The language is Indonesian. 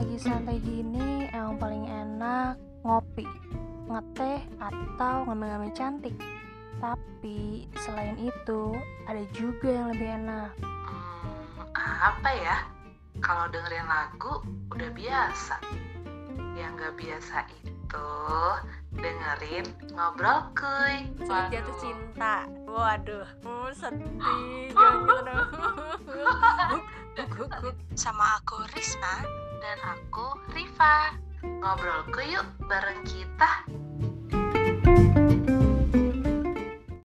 lagi santai gini emang paling enak ngopi, ngeteh atau ngambil-ngambil cantik. Tapi selain itu ada juga yang lebih enak. Hmm, apa ya? Kalau dengerin lagu udah biasa. Yang gak biasa itu dengerin ngobrol kuy. Sedih jatuh cinta. Waduh, uh, sedih. Jangan Sama aku Risma dan aku Riva. Ngobrol kuy yuk bareng kita.